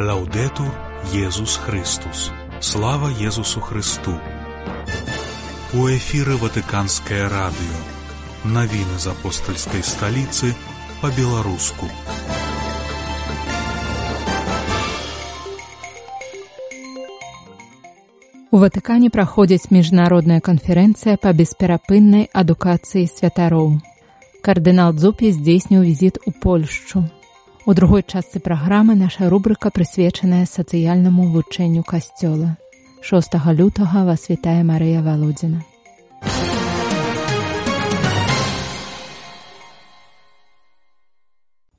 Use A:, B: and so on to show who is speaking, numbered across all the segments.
A: Лаўдетур Езус Христус. Слава Езусу Христу. У эфіры Ватыканскае радыё. Навіны з апостальскай сталіцы па-беларуску.
B: У Ватыкане праходзіць міжнародная канферэнцыя па бесперапыннай адукацыі святароў. Кардынал Дзупі здзейсніў візіт у Польшчу. У другой частцы праграмы наша рубрыка прысвечаная сацыяльнаму вывучэнню касцёла. 6 лютага вас вітае Марыя Валодзіна.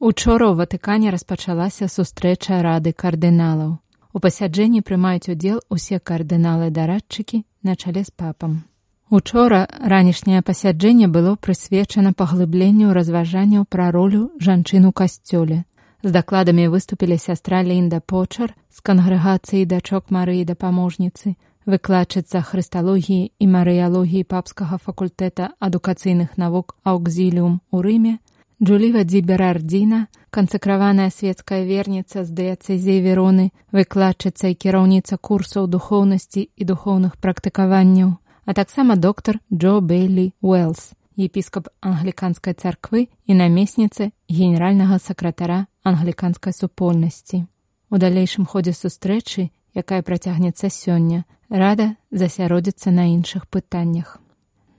B: Учора ў Ватыкане распачалася сустрэча рады кардыналаў. У пасяджэнні прымаюць удзел усе кардыналы-дарадчыкі на чале з папам. Учора ранішняе пасяджэнне было прысвечана паглыбленню разважанняў пра ролю жанчын у касцёле, З дакладамі выступілі сястра Лінда Почар з кангрэгацыі дачок Марыі дапаможніцы, выкладчыца хрысталогіі і марыялогіі папскага факультэта адукацыйных навук Аўкзіліум у Рыме, Джуліва Дзіберардзіна, кансакраваная светская верніца з дыяцэзіі Вероны, выкладчыца і кіраўніца курсаў духоўнасці і духоўных практыкаванняў, а таксама доктар Джо Бейлі Уэлс, епіскап англіканскай царквы і намесніцы генеральнага сакратара англіканскай супольнасці. У далейшым ходзе сустрэчы, якая працягнецца сёння, рада засяродзіцца на іншых пытаннях.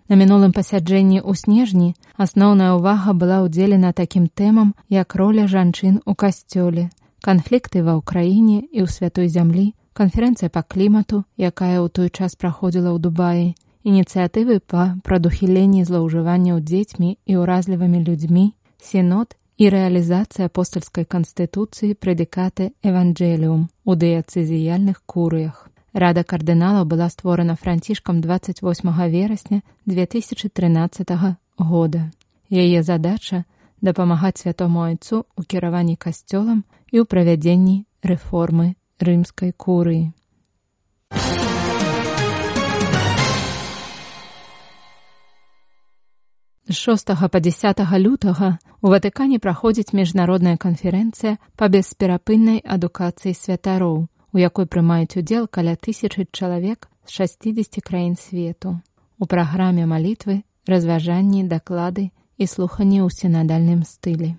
B: На мінулым пасяджэнні ў снежні асноўная ўвага была ўдзелена такім тэмам, як роля жанчын у касцёле, канфлікты ва ўкраіне і ў святой зямлі, канферэнцыя па клімату, якая ў той час праходзіла ў Дубаі, ініцыятывы па прадухіленні злоўжыванняў дзецьмі і ўразлівымі людзьмі, сінод і рэалізацыя апостальскай канстытуцыі прэдыкаты Евангеліум у дыяцызіяльных курыях. Рада кардынала была створана францішкам 28 верасня 2013 года. Яе задача дапамагаць святому айцу ў кіраванні касцёлам і ў правядзенні рэформы рымскай курыі. 6 па 10 лютага у Ватыкане праходзіць міжнародная канферэнцыя па бесперапыннай адукацыі святароў, у якой прымаюць удзел каля тысячы чалавек з 60 краін свету. У праграме малітвы, разважанні, даклады і слуханні ў сінадальным стылі.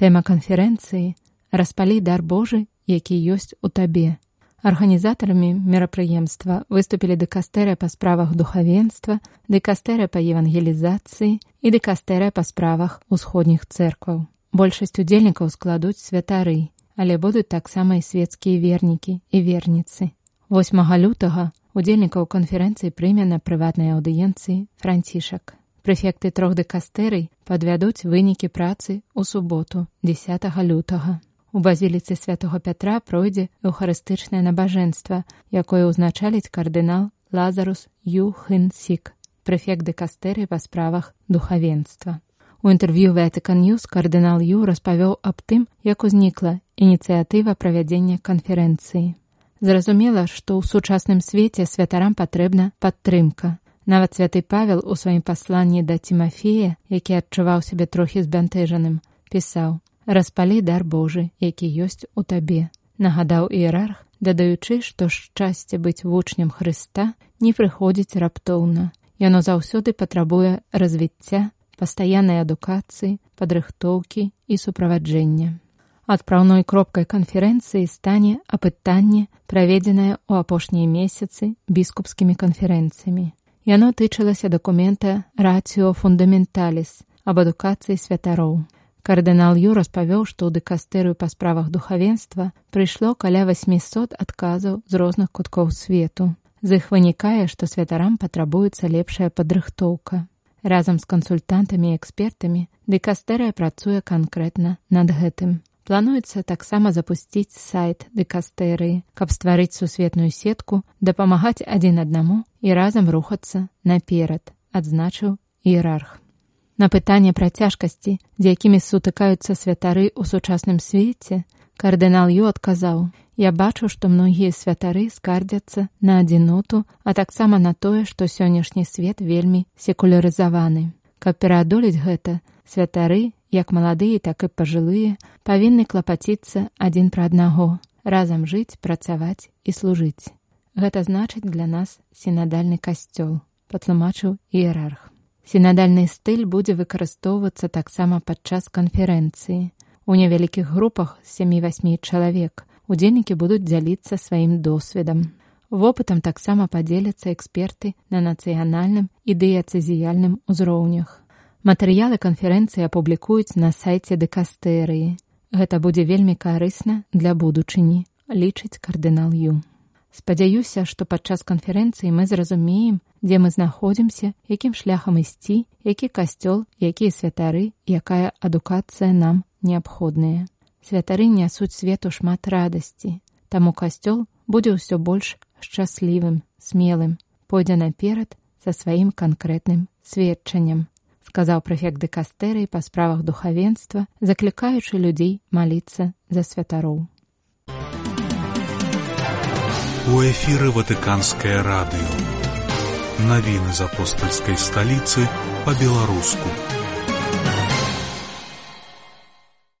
B: Тэма канферэнцыі распалі дар Божы, які ёсць у табе. Арганізатарамі мерапрыемства выступілі дэкастэрыя па справах духавенства, дэкастэрыя па евангелізацыі і дэкастэрыя па справах усходніх цэркваў. Большасць удзельнікаў складуць святары, але будуць таксама і свецкія вернікі і верніцы. 8 лютага удзельнікаў канферэнцыі прыме на прыватнай аўдыенцыі францішак. Прэфекты трох дэкастэрый падвядуць вынікі працы ў суботу 10 лютага. У базіліцы святого Пятра пройдзе эўхарыстычнае набажэнства, якое ўзначаліць кардынал Лазарус Юхынсік, прэфект дэкастэры па справах духавенства. У інтэрв'ю Вэтыкан'юз кардынал Ю распавёў аб тым, як узнікла ініцыятыва правядзення канферэнцыі. Зразумела, што ў сучасным свеце святарам патрэбна падтрымка. Нават святы Павел у сваім пасланні да Тимофея, які адчуваў сябе трохі збянтэжаным, пісаў: распалі дар Божы, які ёсць у табе. Нагадаў іерарх, дадаючы, што шчасце быць вучнем Хрыста не прыходзіць раптоўна. Яно заўсёды патрабуе развіцця, пастаяннай адукацыі, падрыхтоўкі і суправаджэння. Адпраўной кропкай канферэнцыі стане апытанне, праведзенае ў апошнія месяцы біскупскімі канферэнцыямі. Яно тычылася дакумента рацыо фундаменталіс аб адукацыі святароў. Кардынал Ю распавёў, што ў дэкастэрыю па справах духавенства прыйшло каля 800 адказаў з розных куткоў свету. З іх вынікае, што святарам патрабуецца лепшая падрыхтоўка. Разам з кансультантамі і экспертамі дэкастэрыя працуе канкрэтна над гэтым. Плануецца таксама запусціць сайт дэкастэрыі, каб стварыць сусветную сетку, дапамагаць адзін аднаму і разам рухацца наперад, адзначыў іерарх. На пытанне пра цяжкасці, з якімі сутыкаюцца святары ў сучасным свеце, кардынал Ю адказаў: « Я бачу, што многія святары скардзяцца на адзіноту, а таксама на тое, што сённяшні свет вельмі секулярызаваны. Каб пераадолець гэта, святары, як маладыя, так і пажылыя, павінны клапаціцца адзін пра аднаго. разам жыць, працаваць і служыць. Гэта значыць для нас сінадальны касцёл, патлумачыў іерарх. Сінадальны стыль будзе выкарыстоўвацца таксама падчас канферэнцыі. У невялікіх групах 7-8 чалавек удзельнікі будуць дзяліцца сваім досведам. Вопытам таксама падзеляцца эксперты на нацыянальным і дыяцэзіяльным узроўнях. Матэрыялы канферэнцыі апублікуюць на сайце дэкастэрыі. Гэта будзе вельмі карысна для будучыні, лічыць кардынал Ю. Спадзяюся, што падчас канферэнцыі мы зразумеем, дзе мы знаходзімся, якім шляхам ісці, які касцёл, якія святары, якая адукацыя нам неабходная. Святары нясуць свету шмат радасці, таму касцёл будзе ўсё больш шчаслівым, смелым, пойдзе наперад за сваім канкрэтным сведчаннем, сказаў прэфект дэкастэрый па справах духавенства, заклікаючы людзей маліцца за святароў.
A: У эфіры ватыканскае радыё. Навіны з апостальскай сталіцы па-беларуску.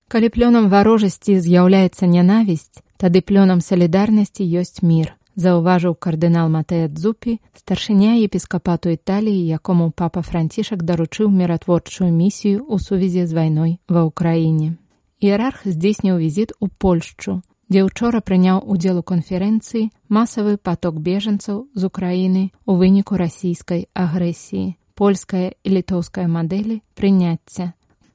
B: Калі плёнам варожасці з'яўляецца нянавісць, тады плёнам салідарнасці ёсць мір заўважыў кардынал Матэя Дзупі, старшыня епіскапату Італіі, якому папа Францішак даручыў міратворчую місію ў сувязі з вайной ва ўкраіне. Іерарх здзейсніў візіт у Польшчу, дзе учора прыняў удзел у канферэнцыі масавы поток бежанцаў з Украіны ў выніку расійскай агрэсіі, польская і літоўская мадэлі прыняцця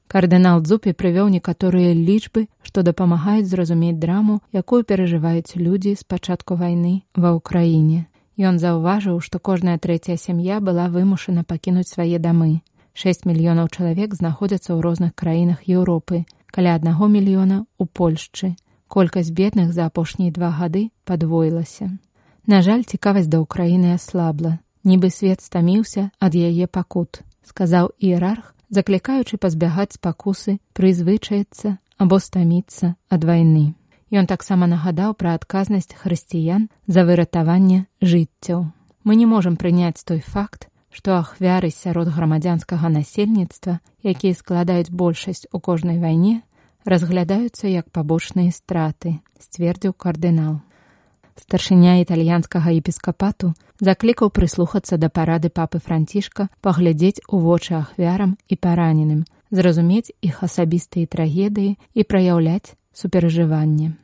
B: Кардынал Дзупі прывёў некаторыя лічбы, што дапамагаюць зразумець драму, якую перажываюць людзі з пачатку вайны ва ўкраіне. Ён заўважыў, што кожная трэцяя сям'я была вымушана пакінуць свае дамы. 6 мільёнаў чалавек знаходзяцца ў розных краінах Еўропы, каля аднаго мільёна ў Польшчы. Колькасць бедных за апошнія два гады падвоілася. На жаль, цікавасць да ўкраіны аслабла. Нібы свет стаміўся ад яе пакут, сказаў іерарх, заклікаючы пазбягаць спакусы, прызвычаецца або стаміцца ад вайны. Ён таксама нагадаў пра адказнасць хрысціян за выратаванне жыццяў. Мы не можам прыняць той факт, што ахвяры сярод грамадзянскага насельніцтва, якія складаюць большасць у кожнай вайне, разглядаюцца як пабочныя страты, сцвердзіў кардынал. Старшыня італьянскага епіскапату заклікаў прыслухацца да парады папы францішка паглядзець у вочы ахвярам і параненым зразумець іх асабістыя трагедыі і праяўляць суперажыванне.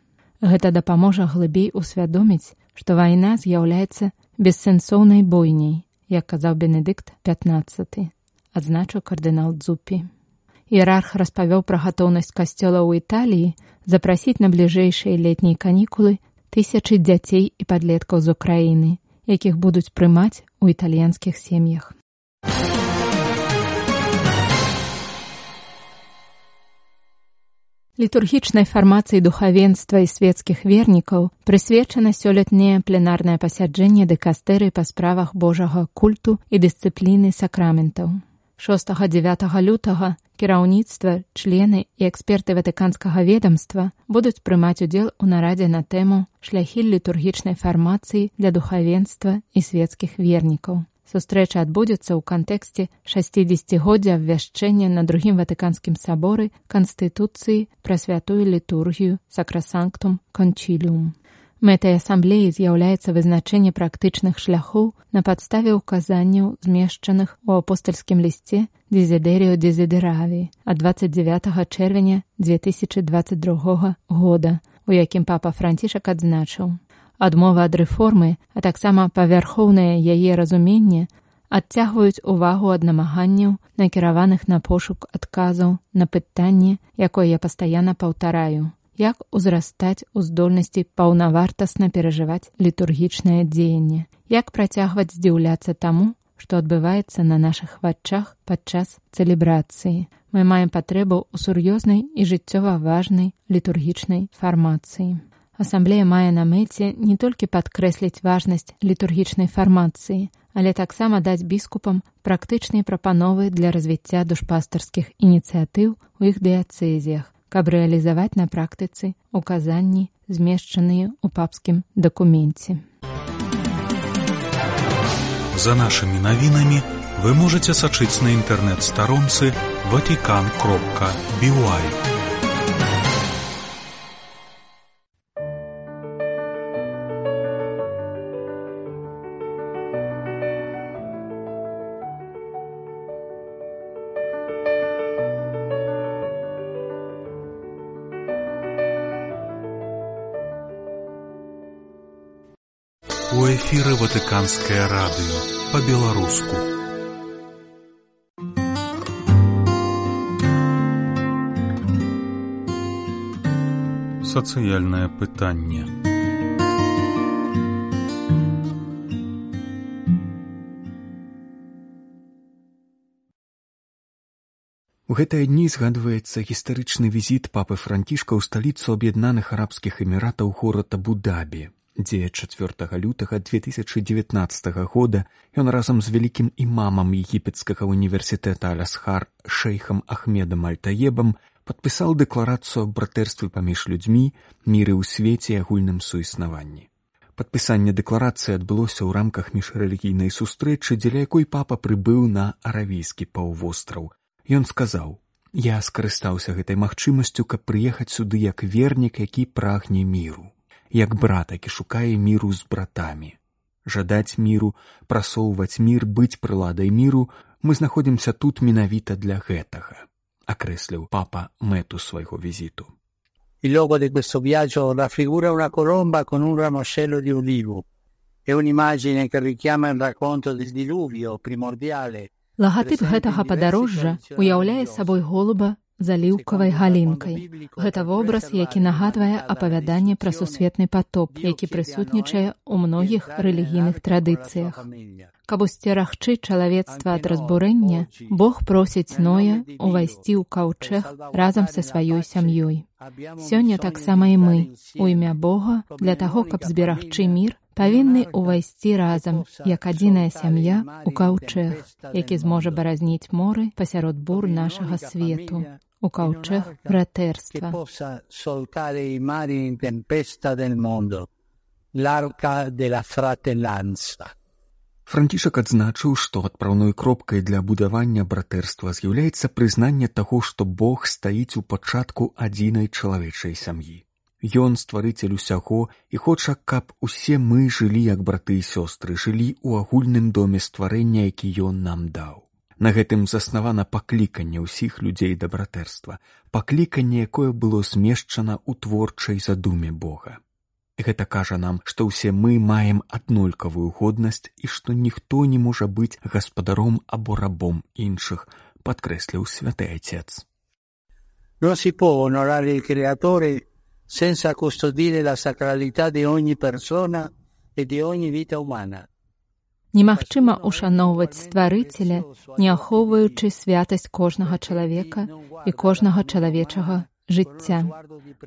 B: Гэта дапаможа глыбей усвядоміць што вайна з'яўляецца бессэнсоўнай бойняй як казаў бенедыкт 15 адзначыў кардынал дзупі іерарх распавёў пра гатоўнасць касцёла ў італіі запрасіць на бліжэйшыя летнія канікулы тысячы дзяцей і падлеткаў з Украіны, якіх будуць прымаць у італьянскіх сем'ях. Літургічнай фармацыі духавенства і свецкіх вернікаў прысвечана сёлетняе пленарнае пасяджэнне дэкастэры па справах Божага культу і дысцыпліны сакраментаў. 6-9 лютага кіраўніцтва, члены і эксперты ватыканскага ведомства будуць прымаць удзел у нарадзе на тэму шляхі літургічнай фармацыі для духавенства і светскіх вернікаў. Сустрэча адбудзецца ў кантэксце 60годдзя абвяшчэння на другім ватыканскім саборы канстытуцыі пра святую літургію сакрасанктум кончіліум. Мэтай асамблеі з'яўляецца вызначэнне практычных шляхоў на падставе ўказанняў змешчаных у апостальскім лісце дезідэрыо дезідераві ад 29 чэрвеня 2022 года, у якім папа францішак адзначыў. Адмова ад рэформы, а таксама павярхоўнае яе разуменне адцягваюць увагу ад намаганняў, накіраваных на пошук адказаў на пытанне, якое я пастаянна паўтараю як узрастаць у здольнасці паўнавартасна перажываць літургічнае дзеянне, як працягваць здзіўляцца таму, што адбываецца на нашых вачах падчас цэлебрацыі. Мы маем патрэбу ў сур'ёзнай і жыццёва важнай літургічнай фармацыі. Асамблея мае на мэце не толькі падкрэсліць важнасць літургічнай фармацыі, але таксама даць біскупам практычныя прапановы для развіцця душпастарскіх ініцыятыў у іх дыяцэзіях, каб рэалізаваць на практыцы указанні, змешчаныя ў папскім дакуменце.
A: За нашымі навінамі вы можете сачыць на інтэрнэт-старонцы ватикан кропка бівай. Эфіры ватыканскае радыё па-беларуску. Сацыяльнае пытанне.
C: У гэтыя дні згадваецца гістарычны візіт папы францішка ў сталіцу аб'яднаных арабскіх эміратаў горада Будабі, дзе 4 лютага 2019 года ён разам з вялікім імамам егіпецкага універсітэта Алясхар шэйхам Ахмедам Альтаебам падпісаў дэкларацыю аб братэрстве паміж людзьмі, міры ў свеце і агульным суіснаванні. Падпісанне дэкларацыі адбылося ў рамках міжрэлігійнай сустрэчы, дзеля якой папа прыбыў на аравійскі паўвостраў Ён сказаў: « Я скарыстаўся гэтай магчымасцю, каб прыехаць сюды як вернік, які прагне міру, як брат, які шукае міру з братамі. Жадаць міру, прасоўваць мір, быць прыладай міру, мы знаходзімся тут менавіта для гэтага, акрэсліў папа мэту свайго візіту.
D: Il logo di questo viaggio raffigura una colomba con un ramoscello di ulivo. È un'immagine che richiama il racconto del diluvio primordiale
B: Лагатып гэтага падарожжа уяўляе сабой голуба з аліўкавай галінкай. Гэта вобраз, які нагадвае апавяданне пра сусветны патоп, які прысутнічае ў многіх рэлігійных традыцыях. Каб усцерагчы чалавецтва ад разбурэння, Бог просіць ноя увайсці ў каўчэх разам са сваёй сям'ёй. Сёння таксама і мы, у імя Бога, для таго, каб зберагчы мір, павінны ўвайсці разам як адзіная сям'я у каўчэх, які зможа баразніць моры пасярод бур нашага свету. у каўчэх братэрства
D: l'arca de la fratellanza.
C: Францішак адзначыў, што адпраўной кропкай для будавання братэрства з'яўляецца прызнанне таго, што Бог стаіць у пачатку адзінай чалавечай сям'і. Ён стварыцель усяго і хоча, каб усе мы жылі як браты і сёстры, жылі ў агульным доме стварэння, які ён нам даў. На гэтым заснавана пакліканне ўсіх людзей да братэрства, пакліканне, якое было змешчана ў творчай задуме Бога. Гэта кажа нам, што ўсе мы маем аднолькавую годнасць і што ніхто не можа быць гаспадаром або рабом іншых, падкрэсліў святы отец.
D: No si può onorare il creatore senza custodire la sacralità di ogni persona e di ogni vita umana.
B: Немагчыма ушаноўваць стварыцеля, не ахоўваючы святасць кожнага чалавека і кожнага чалавечага жыцця.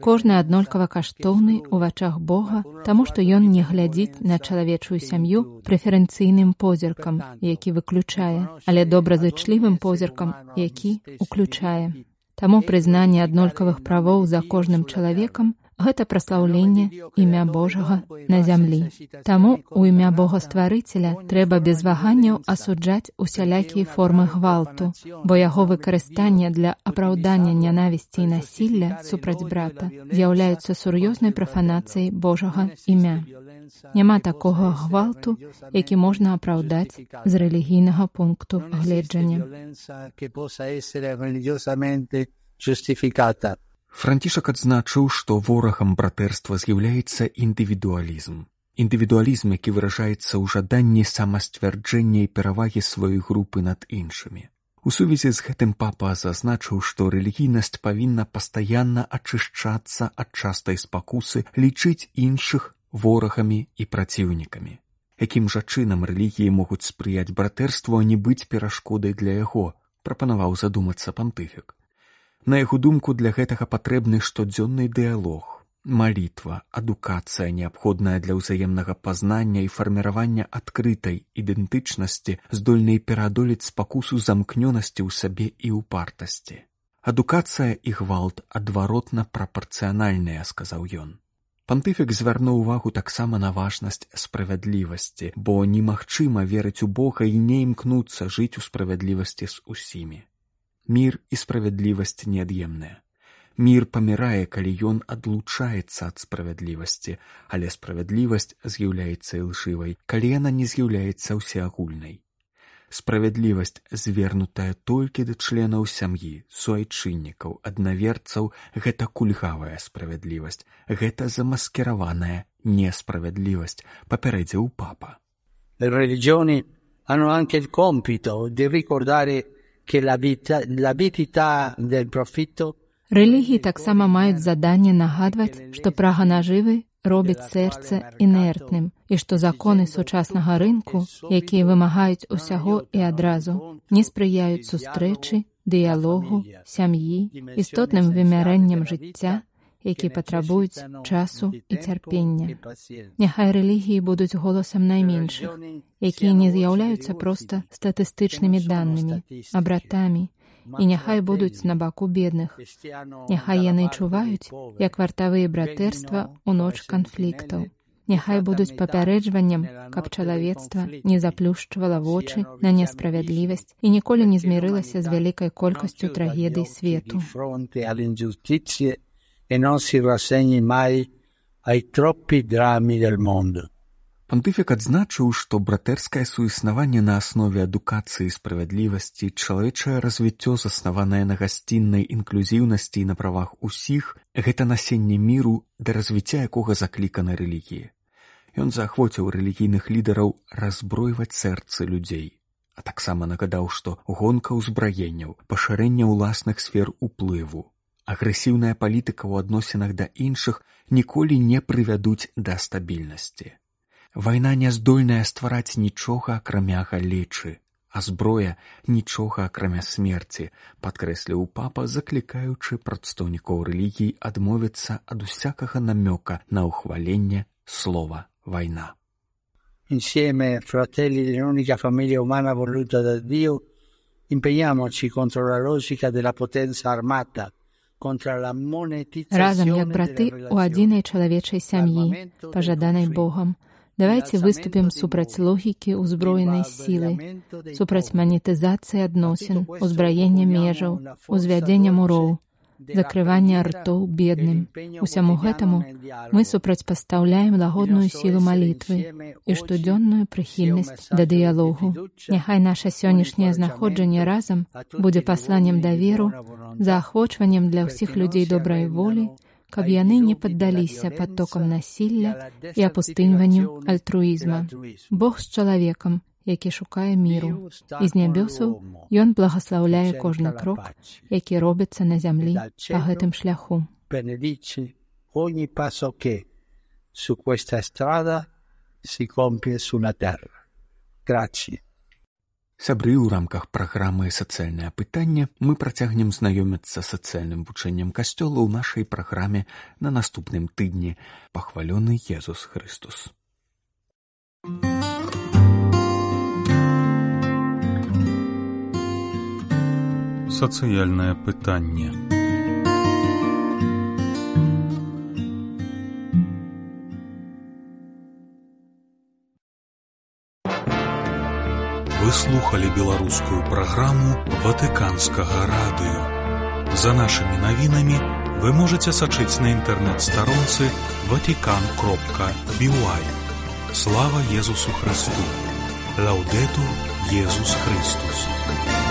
B: Кожны аднолькава каштоўны ў вачах Бога, таму што ён не глядзіць на чалавечую сям'ю прэферэнцыйным позіркам, які выключае, але добразычлівым позіркам, які уключае. Таму прызнанне аднолькавых правоў за кожным чалавекам гэта праслаўленне імя Божага на зямлі. Таму у імя Бога стварыцеля трэба без ваганняў асуджаць усялякія формы гвалту, бо яго выкарыстанне для апраўдання нянавісці і насілля супраць брата з'яўляюцца сур'ёзнай прафанацыяй Божага імя. Няма такога гвалту, які можна апраўдаць з рэлігійнага пункту гледжання.
C: Францішак адзначыў, што ворагам братэрства з'яўляецца індывідуалізм. Індывідуалізм, які выражаецца ў жаданні самасцвярджэння і перавагі сваёй групы над іншымі. У сувязі з гэтым папа зазначыў, што рэлігійнасць павінна пастаянна ачышчацца ад частай спакусы лічыць іншых ворагамі і праціўнікамі. Якім жа чынам рэлігіі могуць спрыяць братэрству, а не быць перашкодай для яго, прапанаваў задумацца пантыфік. На яго думку для гэтага патрэбны штодзённы дыялог, малітва, адукацыя неабходная для ўзаемнага пазнання і фарміравання адкрытай ідэнтычнасці, здольнай пераадолець спакусу замкнёнасці ў сабе і ўпартасці. Адукацыя і гвалт адваротна прапарцыянальныя, сказаў ён. Пантыфік звярнуў увагу таксама на важнасць справядлівасці, бо немагчыма верыць у Бога і не імкнуцца жыць у справядлівасці з усімі. Мір і справядлівасць неад'емныя. Мір памірае, калі ён адлучаецца ад справядлівасці, але справядлівасць з'яўляецца ілжывай, калі яна не з'яўляецца ўсеагульнай. Справядлівасць, звернутая толькі да членаў сям'і, суайчыннікаў, аднаверцаў, гэта кульгавая справядлівасць, гэта замаскіраваная несправядлівасць, папярэдзіў папа.
D: Le religioni hanno anche il compito di ricordare che l'abitità del profitto
B: Рэлігіі таксама маюць заданне нагадваць, што прага нажывы робіць сэрца інертным і што законы сучаснага рынку, якія вымагаюць усяго і адразу, не спрыяюць сустрэчы, дыялогу, сям'і, істотным вымярэннем жыцця, які патрабуюць часу і цярпення. Няхай рэлігіі будуць голасам найменшых, якія не з'яўляюцца проста статыстычнымі данымі, абратамі, і няхай будуць на баку бедных. Няхай яны чуваюць, як вартавыя братэрства ў ноч канфліктаў. Няхай будуць папярэджваннем, каб чалавецтва не заплюшчвала вочы на несправядлівасць і ніколі не змірылася з вялікай колькасцю трагедый свету.
D: E non si rassegni mai ai troppi drammi del mondo.
C: Пантыфік адзначыў, што братэрскае суіснаванне на аснове адукацыі справядлівасці, чалавечае развіццё, заснаванае на гасціннай інклюзіўнасці і на правах усіх, гэта насенне міру, да развіцця якога заклікана рэлігіі. Ён заахвоціў рэлігійных лідараў разбройваць сэрцы людзей, а таксама нагадаў, што гонка ўзбраенняў, пашырэнне ўласных сфер уплыву, агрэсіўная палітыка ў адносінах да іншых ніколі не прывядуць да стабільнасці. Вайна не здольная ствараць нічога акрамя галечы, а зброя нічога акрамя смерці, падкрэсліў папа, заклікаючы прадстаўнікоў рэлігій адмовіцца ад усякага намёка на ўхваленне слова вайна.
D: Insieme, fratelli dell'unica famiglia umana voluta da Dio, impegniamoci contro la logica della potenza armata,
B: Разам як браты ў адзінай чалавечай сям'і, пажаданай Богам, давайте выступім супраць логікі ўзброенай сілы, супраць манетызацыі адносін, узбраення межаў, узвядзення муроў, закрывання ртоў бедным. Усяму гэтаму мы супрацьпастаўляем лагодную сілу малітвы і штодзённую прыхільнасць да дыялогу. Няхай наша сённяшняе знаходжанне разам будзе пасланнем даверу, заахвочваннем для ўсіх людзей добрай волі, каб яны не паддаліся падтокам насілля і апустыньванню альтруізма. Бог з чалавекам, які шукае міру і з нябёсаў ён благаслаўляе кожны крок які робіцца на зямлі па гэтым шляху
D: ogni passo che su questa strada si compie sulla terra. Grazie.
C: Сябры ў рамках праграмы сацыяльнае пытанне мы працягнем знаёміцца сацыяльным вучэннем касцёла ў нашай праграме на наступным тыдні пахвалёны Езус Христус.
A: Сацыяльнае пытанне. Вы слухали беларускую праграму ватыканскага радыё. За нашымі навінамі вы можете сачыць на інтэрнэт-старонцы ватикан кропка бівай. Слава Езусу Христу! Лаўдету Езус Христус!